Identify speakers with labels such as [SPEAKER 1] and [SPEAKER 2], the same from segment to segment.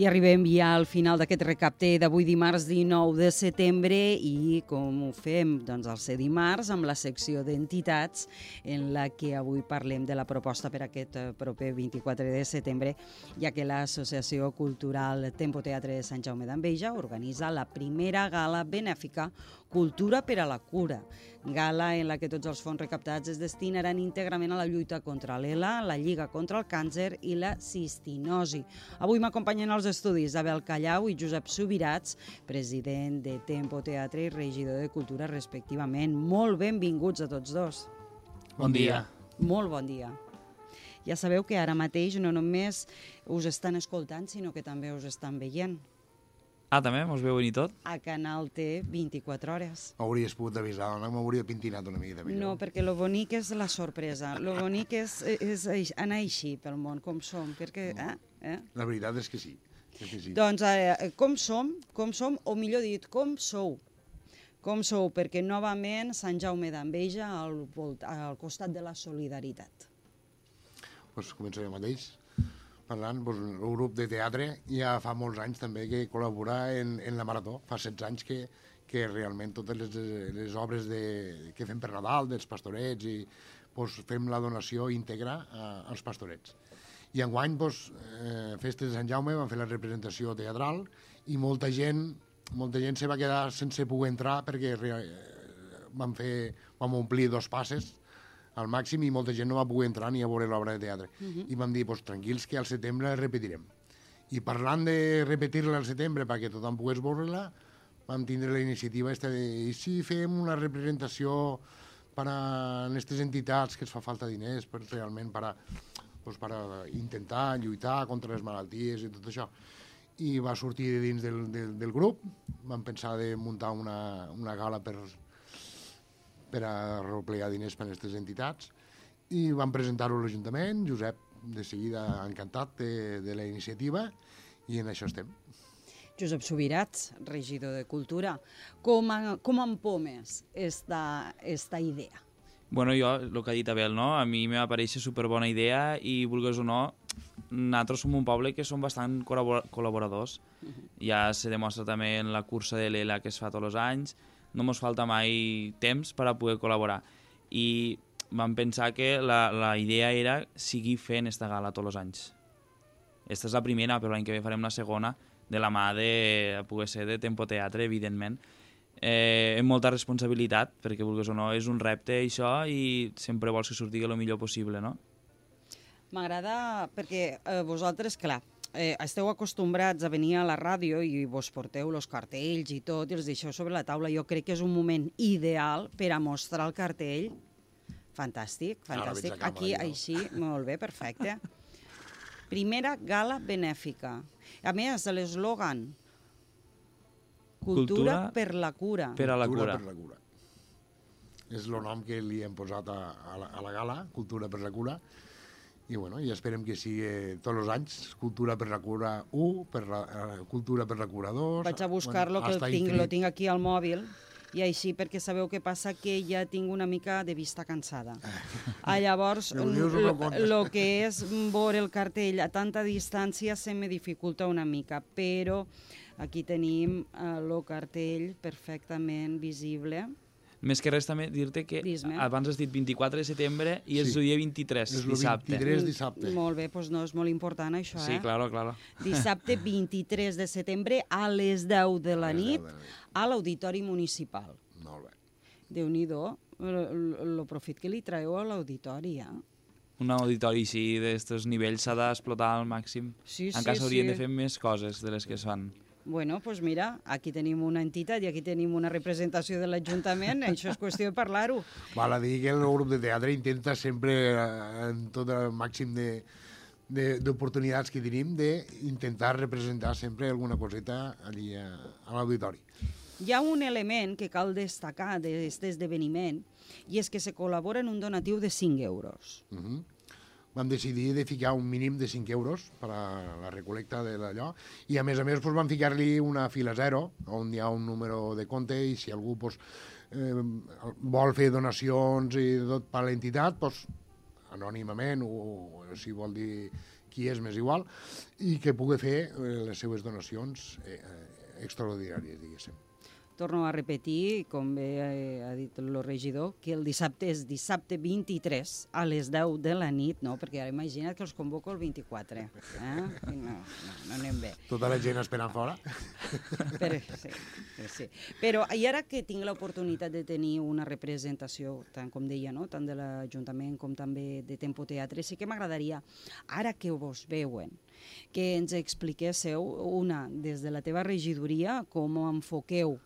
[SPEAKER 1] I arribem ja al final d'aquest recapte d'avui dimarts 19 de setembre i com ho fem? Doncs el ser dimarts amb la secció d'entitats en la que avui parlem de la proposta per aquest eh, proper 24 de setembre, ja que l'Associació Cultural Tempo Teatre de Sant Jaume d'Enveja organitza la primera gala benèfica Cultura per a la cura, gala en la que tots els fons recaptats es destinaran íntegrament a la lluita contra l'ELA, la Lliga contra el Càncer i la cistinosi. Avui m'acompanyen als estudis Abel Callau i Josep Subirats, president de Tempo Teatre i regidor de Cultura respectivament. Molt benvinguts a tots dos.
[SPEAKER 2] Bon dia.
[SPEAKER 1] Molt bon dia. Ja sabeu que ara mateix no només us estan escoltant, sinó que també us estan veient.
[SPEAKER 2] Ah, també? Mos veuen i tot?
[SPEAKER 1] A Canal T 24 hores.
[SPEAKER 3] Hauries pogut avisar, no? m'hauria pintinat una mica. Millor.
[SPEAKER 1] No, perquè lo bonic és la sorpresa. Lo bonic és, és, anar així pel món, com som, perquè... Eh? Eh?
[SPEAKER 3] La veritat és que sí. És que sí.
[SPEAKER 1] Doncs eh, com som, com som, o millor dit, com sou. Com sou, perquè novament Sant Jaume d'Enveja al, al costat de la solidaritat.
[SPEAKER 3] Pues començo jo mateix parlant, doncs, el grup de teatre ja fa molts anys també que col·labora en, en la Marató. Fa 16 anys que, que realment totes les, les obres de, que fem per Nadal, dels pastorets, i doncs, fem la donació íntegra a, als pastorets. I enguany, doncs, eh, Festes de Sant Jaume, van fer la representació teatral i molta gent, molta gent se va quedar sense poder entrar perquè eh, vam, fer, vam omplir dos passes al màxim i molta gent no va poder entrar ni a veure l'obra de teatre. Uh -huh. I vam dir, pues, tranquils, que al setembre repetirem. I parlant de repetir-la al setembre perquè tothom pogués veure-la, vam tindre la iniciativa esta de i si fem una representació per a aquestes entitats que es fa falta diners per realment per a, pues, per a intentar lluitar contra les malalties i tot això. I va sortir de dins del, del, del grup, vam pensar de muntar una, una gala per, per a replegar diners per a aquestes entitats i vam presentar-ho a l'Ajuntament, Josep de seguida encantat de, de la iniciativa i en això estem.
[SPEAKER 1] Josep Subirats, regidor de Cultura, com, com empomes esta, esta idea?
[SPEAKER 2] Bueno, jo, el que ha dit Abel, no? a mi m'ha pareixer superbona idea i, vulgues o no, nosaltres som un poble que som bastant col·laboradors. Uh -huh. Ja se demostra també en la cursa de l'ELA que es fa tots els anys, no ens falta mai temps per a poder col·laborar. I vam pensar que la, la idea era seguir fent esta gala tots els anys. Esta és la primera, però l'any que ve farem la segona, de la mà de poder ser de Tempo Teatre, evidentment. Eh, amb molta responsabilitat, perquè vulguis o no, és un repte això i sempre vols que surti el millor possible, no?
[SPEAKER 1] M'agrada perquè eh, vosaltres, clar, eh, esteu acostumbrats a venir a la ràdio i vos porteu els cartells i tot i els deixeu sobre la taula. Jo crec que és un moment ideal per a mostrar el cartell. Fantàstic, fantàstic. Aquí, així, molt bé, perfecte. Primera gala benèfica. A més, l'eslògan Cultura, Cultura per la cura.
[SPEAKER 2] Per a la
[SPEAKER 3] cura. Per la cura. És el nom que li hem posat a, a, la, a la gala, Cultura per la cura, i, bueno, i esperem que sigui tots els anys Cultura per la Cura 1, per la, uh, Cultura per la Cura 2...
[SPEAKER 1] Vaig a buscar-lo, bueno, que el tinc, lo tinc aquí al mòbil, i així perquè sabeu què passa que ja tinc una mica de vista cansada. Ah, llavors, el que és veure el cartell a tanta distància se me dificulta una mica, però aquí tenim el uh, cartell perfectament visible
[SPEAKER 2] més que res també dir-te que abans has dit 24 de setembre i sí. és el dia 23,
[SPEAKER 3] és
[SPEAKER 2] dissabte.
[SPEAKER 3] 23 dissabte.
[SPEAKER 1] Molt bé, doncs no és molt important això,
[SPEAKER 2] sí,
[SPEAKER 1] eh?
[SPEAKER 2] Sí, claro, claro.
[SPEAKER 1] Dissabte 23 de setembre a les 10 de la nit a l'Auditori Municipal.
[SPEAKER 3] Molt bé.
[SPEAKER 1] Déu-n'hi-do, el profit que li traeu a l'auditori, eh?
[SPEAKER 2] un auditori així d'aquests nivells s'ha d'explotar al màxim.
[SPEAKER 1] Sí, sí,
[SPEAKER 2] Encara s'haurien
[SPEAKER 1] sí.
[SPEAKER 2] de fer més coses de les que es fan.
[SPEAKER 1] Bueno, pues mira, aquí tenim una entitat i aquí tenim una representació de l'Ajuntament, això és qüestió de parlar-ho.
[SPEAKER 3] Val a dir que el grup de teatre intenta sempre, eh, en tot el màxim de d'oportunitats que tenim, d'intentar representar sempre alguna coseta allí a, a l'auditori.
[SPEAKER 1] Hi ha un element que cal destacar d'aquest esdeveniment i és que se col·labora en un donatiu de 5 euros.
[SPEAKER 3] Uh -huh vam decidir de ficar un mínim de 5 euros per a la recolecta de l'allò. I a més a més doncs, vam ficar-li una fila zero on hi ha un número de compte i si algú doncs, eh, vol fer donacions i tot per a l'entitat doncs, anònimament o, o si vol dir qui és més igual, i que pugui fer eh, les seues donacions eh, eh, extraordinàries, diguéssim
[SPEAKER 1] torno a repetir, com bé eh, ha dit el regidor, que el dissabte és dissabte 23 a les 10 de la nit, no? Perquè ara imagina't que els convoco el 24. Eh? No, no, no anem bé.
[SPEAKER 3] Tota la gent esperant fora.
[SPEAKER 1] Per, sí, sí. Però i ara que tinc l'oportunitat de tenir una representació, tant com deia, no? tant de l'Ajuntament com també de Tempo Teatre, sí que m'agradaria, ara que vos veuen, que ens expliquéssiu una, des de la teva regidoria, com enfoqueu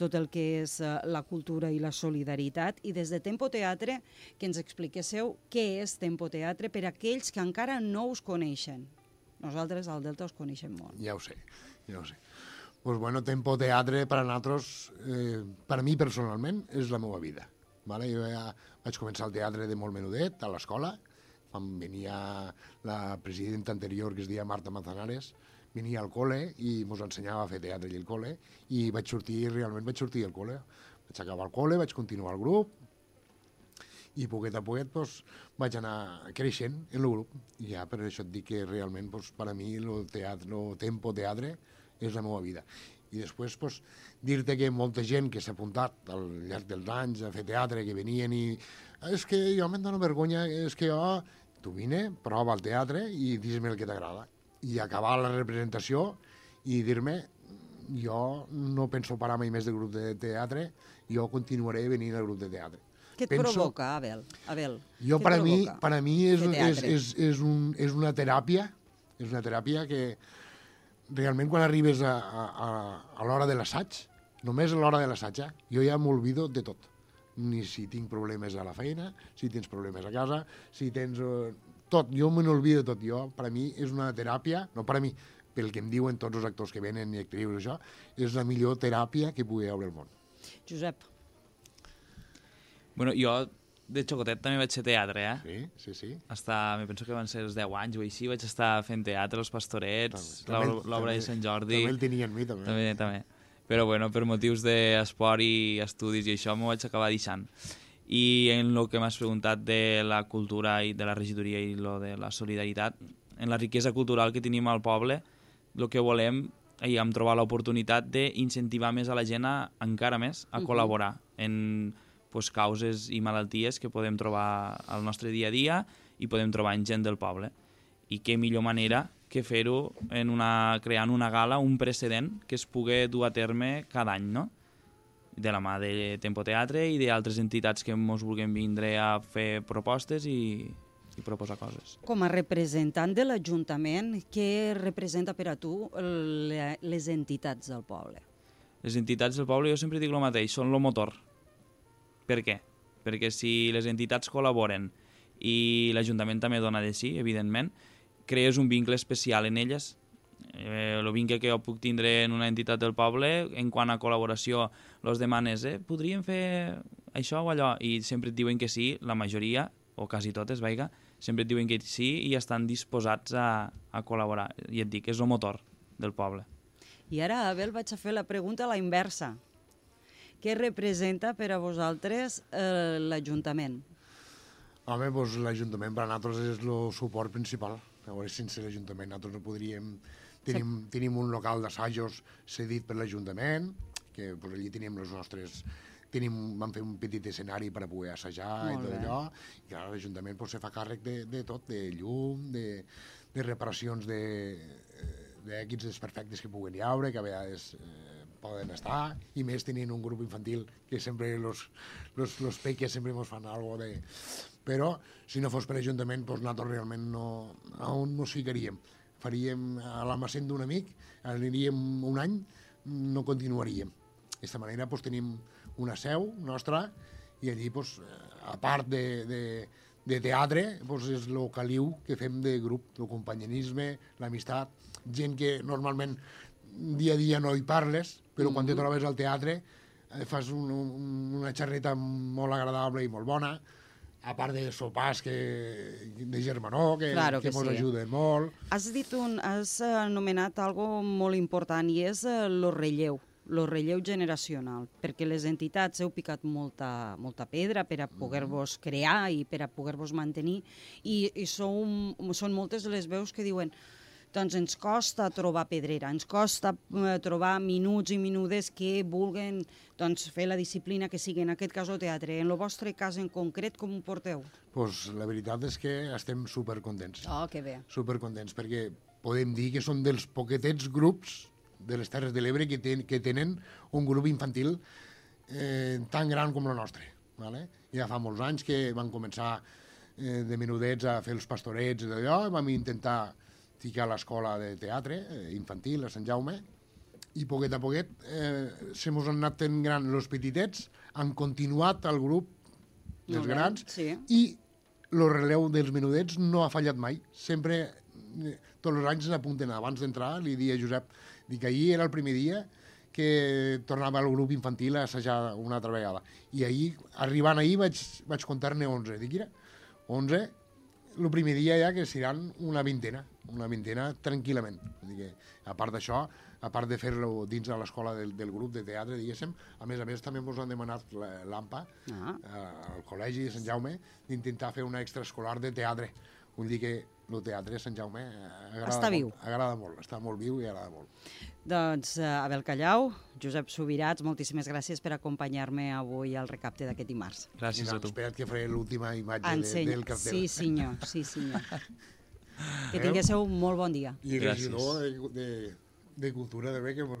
[SPEAKER 1] tot el que és eh, la cultura i la solidaritat i des de Tempo Teatre que ens expliquéssiu què és Tempo Teatre per a aquells que encara no us coneixen. Nosaltres al Delta us coneixem molt.
[SPEAKER 3] Ja ho sé, ja ho sé. Pues bueno, Tempo Teatre per a nosaltres, eh, per a mi personalment, és la meva vida. Vale? Jo ja vaig començar el teatre de molt menudet, a l'escola, quan venia la presidenta anterior, que es deia Marta Manzanares, venia al col·le i ens ensenyava a fer teatre i el col·le i vaig sortir, realment vaig sortir del col·le. Vaig acabar el col·le, vaig continuar el grup i poquet a poquet doncs, vaig anar creixent en el grup. I ja per això et dic que realment doncs, per a mi el teatre, el tempo teatre és la meva vida. I després doncs, dir-te que molta gent que s'ha apuntat al llarg dels anys a fer teatre, que venien i és que jo me'n dono vergonya, és que jo... Tu vine, prova el teatre i dis-me el que t'agrada i acabar la representació i dir-me jo no penso parar mai més del grup de teatre, jo continuaré venint al grup de teatre.
[SPEAKER 1] Què et penso, provoca, Abel? Abel
[SPEAKER 3] jo, per a, mi, per a mi és, és, és, és, un, és una teràpia, és una teràpia que realment quan arribes a, a, a l'hora de l'assaig, només a l'hora de l'assaig, eh, jo ja m'olvido de tot. Ni si tinc problemes a la feina, si tens problemes a casa, si tens... Tot, jo me n'olvido tot. Jo, per a mi, és una teràpia, no per a mi, pel que em diuen tots els actors que venen i actrius, això, és la millor teràpia que pugui haver al món.
[SPEAKER 1] Josep.
[SPEAKER 2] Bueno, jo de xocotet també vaig fer teatre, eh?
[SPEAKER 3] Sí, sí, sí.
[SPEAKER 2] Hasta, me penso que van ser els 10 anys o així, vaig estar fent teatre, Els Pastorets, l'obra de Sant Jordi...
[SPEAKER 3] També el tenia en mi, també.
[SPEAKER 2] També, també. Però, bueno, per motius d'esport i estudis i això m'ho vaig acabar deixant. I en el que m'has preguntat de la cultura i de la regidoria i lo de la solidaritat, en la riquesa cultural que tenim al poble, el que volem i hem trobat l'oportunitat d'incentivar més a la gent a, encara més a uh -huh. col·laborar en pues, causes i malalties que podem trobar al nostre dia a dia i podem trobar en gent del poble. I què millor manera que fer-ho en una, creant una gala, un precedent que es pugui dur a terme cada any, no? De la mà de Tempo Teatre i d'altres entitats que ens vulguem vindre a fer propostes i, i proposar coses.
[SPEAKER 1] Com a representant de l'Ajuntament, què representa per a tu les entitats del poble?
[SPEAKER 2] Les entitats del poble, jo sempre dic el mateix, són el motor. Per què? Perquè si les entitats col·laboren i l'Ajuntament també dona de sí, evidentment, crees un vincle especial en elles eh, el vincle que jo puc tindre en una entitat del poble, en quant a col·laboració, els demanes, eh, podríem fer això o allò, i sempre et diuen que sí, la majoria, o quasi totes, vaiga, sempre et diuen que sí i estan disposats a, a col·laborar. I et dic, és el motor del poble.
[SPEAKER 1] I ara, Abel, vaig a fer la pregunta a la inversa. Què representa per a vosaltres eh, l'Ajuntament?
[SPEAKER 3] Home, doncs l'Ajuntament per a nosaltres és el suport principal. Llavors, sense l'Ajuntament nosaltres no podríem Tenim, sí. tenim un local d'assajos cedit per l'Ajuntament, que pues, allí tenim els nostres tenim, vam fer un petit escenari per a poder assajar Molt i tot bé. allò, i ara l'Ajuntament pues, se fa càrrec de, de tot, de llum, de, de reparacions d'èquits desperfectes que puguen hi haure, que a vegades eh, poden estar, i més tenint un grup infantil que sempre los, los, los peques sempre ens fan algo de... Però, si no fos per l'Ajuntament, pues, nosaltres realment no, on no ficaríem faríem a l'almacén d'un amic, aniríem un any, no continuaríem. D'aquesta manera doncs, tenim una seu nostra i allí, doncs, a part de, de, de teatre, doncs, és el caliu que fem de grup, el companyerisme, l'amistat, gent que normalment dia a dia no hi parles, però mm -hmm. quan te trobes al teatre eh, fas un, un, una xerreta molt agradable i molt bona, a part de sopars que, de germanor, que, claro que, que sí. ens ajuden molt.
[SPEAKER 1] Has dit un, has anomenat algo molt important i és el eh, relleu, el relleu generacional, perquè les entitats heu picat molta, molta pedra per a poder-vos crear i per a poder-vos mantenir, i, i som, són moltes les veus que diuen doncs ens costa trobar pedrera, ens costa eh, trobar minuts i minudes que vulguen doncs, fer la disciplina que sigui, en aquest cas el teatre. En el vostre cas en concret, com ho porteu?
[SPEAKER 3] Pues, la veritat és que estem supercontents.
[SPEAKER 1] Oh, que bé.
[SPEAKER 3] Supercontents, perquè podem dir que són dels poquetets grups de les Terres de l'Ebre que, ten, que tenen un grup infantil eh, tan gran com el nostre. Vale? Ja fa molts anys que van començar eh, de menudets a fer els pastorets i d'allò, vam intentar ficar a l'escola de teatre eh, infantil a Sant Jaume i poquet a poquet eh, se mos han anat ten gran els petitets, han continuat el grup dels
[SPEAKER 1] bé,
[SPEAKER 3] grans
[SPEAKER 1] sí.
[SPEAKER 3] i el releu dels menudets no ha fallat mai. Sempre, eh, tots els anys s'apunten. Abans d'entrar, li dia a Josep, dic, ahir era el primer dia que tornava el grup infantil a assajar una altra vegada. I ahir, arribant ahir, vaig, vaig comptar-ne 11. Dic, mira, 11, el primer dia ja que seran una vintena, una vintena tranquil·lament. Vull dir que, a part d'això, a part de fer-lo dins de l'escola del, del grup de teatre, diguéssim, a més a més també ens han demanat la- l'AMPA,
[SPEAKER 1] Ah.
[SPEAKER 3] eh, al Col·legi de Sant Jaume, d'intentar fer una extraescolar de teatre. Vull dir que el teatre de Sant Jaume eh, agrada
[SPEAKER 1] Està
[SPEAKER 3] molt,
[SPEAKER 1] viu.
[SPEAKER 3] Agrada molt, està molt viu i agrada molt.
[SPEAKER 1] Doncs, uh, Abel Callau, Josep Subirats, moltíssimes gràcies per acompanyar-me avui al recapte d'aquest dimarts.
[SPEAKER 2] Gràcies
[SPEAKER 3] Mira,
[SPEAKER 2] a tu.
[SPEAKER 3] Espera't que faré l'última imatge de,
[SPEAKER 1] Ensenya.
[SPEAKER 3] del cartel.
[SPEAKER 1] Sí, senyor, sí, senyor. Que tinguéssiu un molt bon dia.
[SPEAKER 3] I
[SPEAKER 2] Gràcies.
[SPEAKER 3] regidor de, de, de Cultura de bé que mos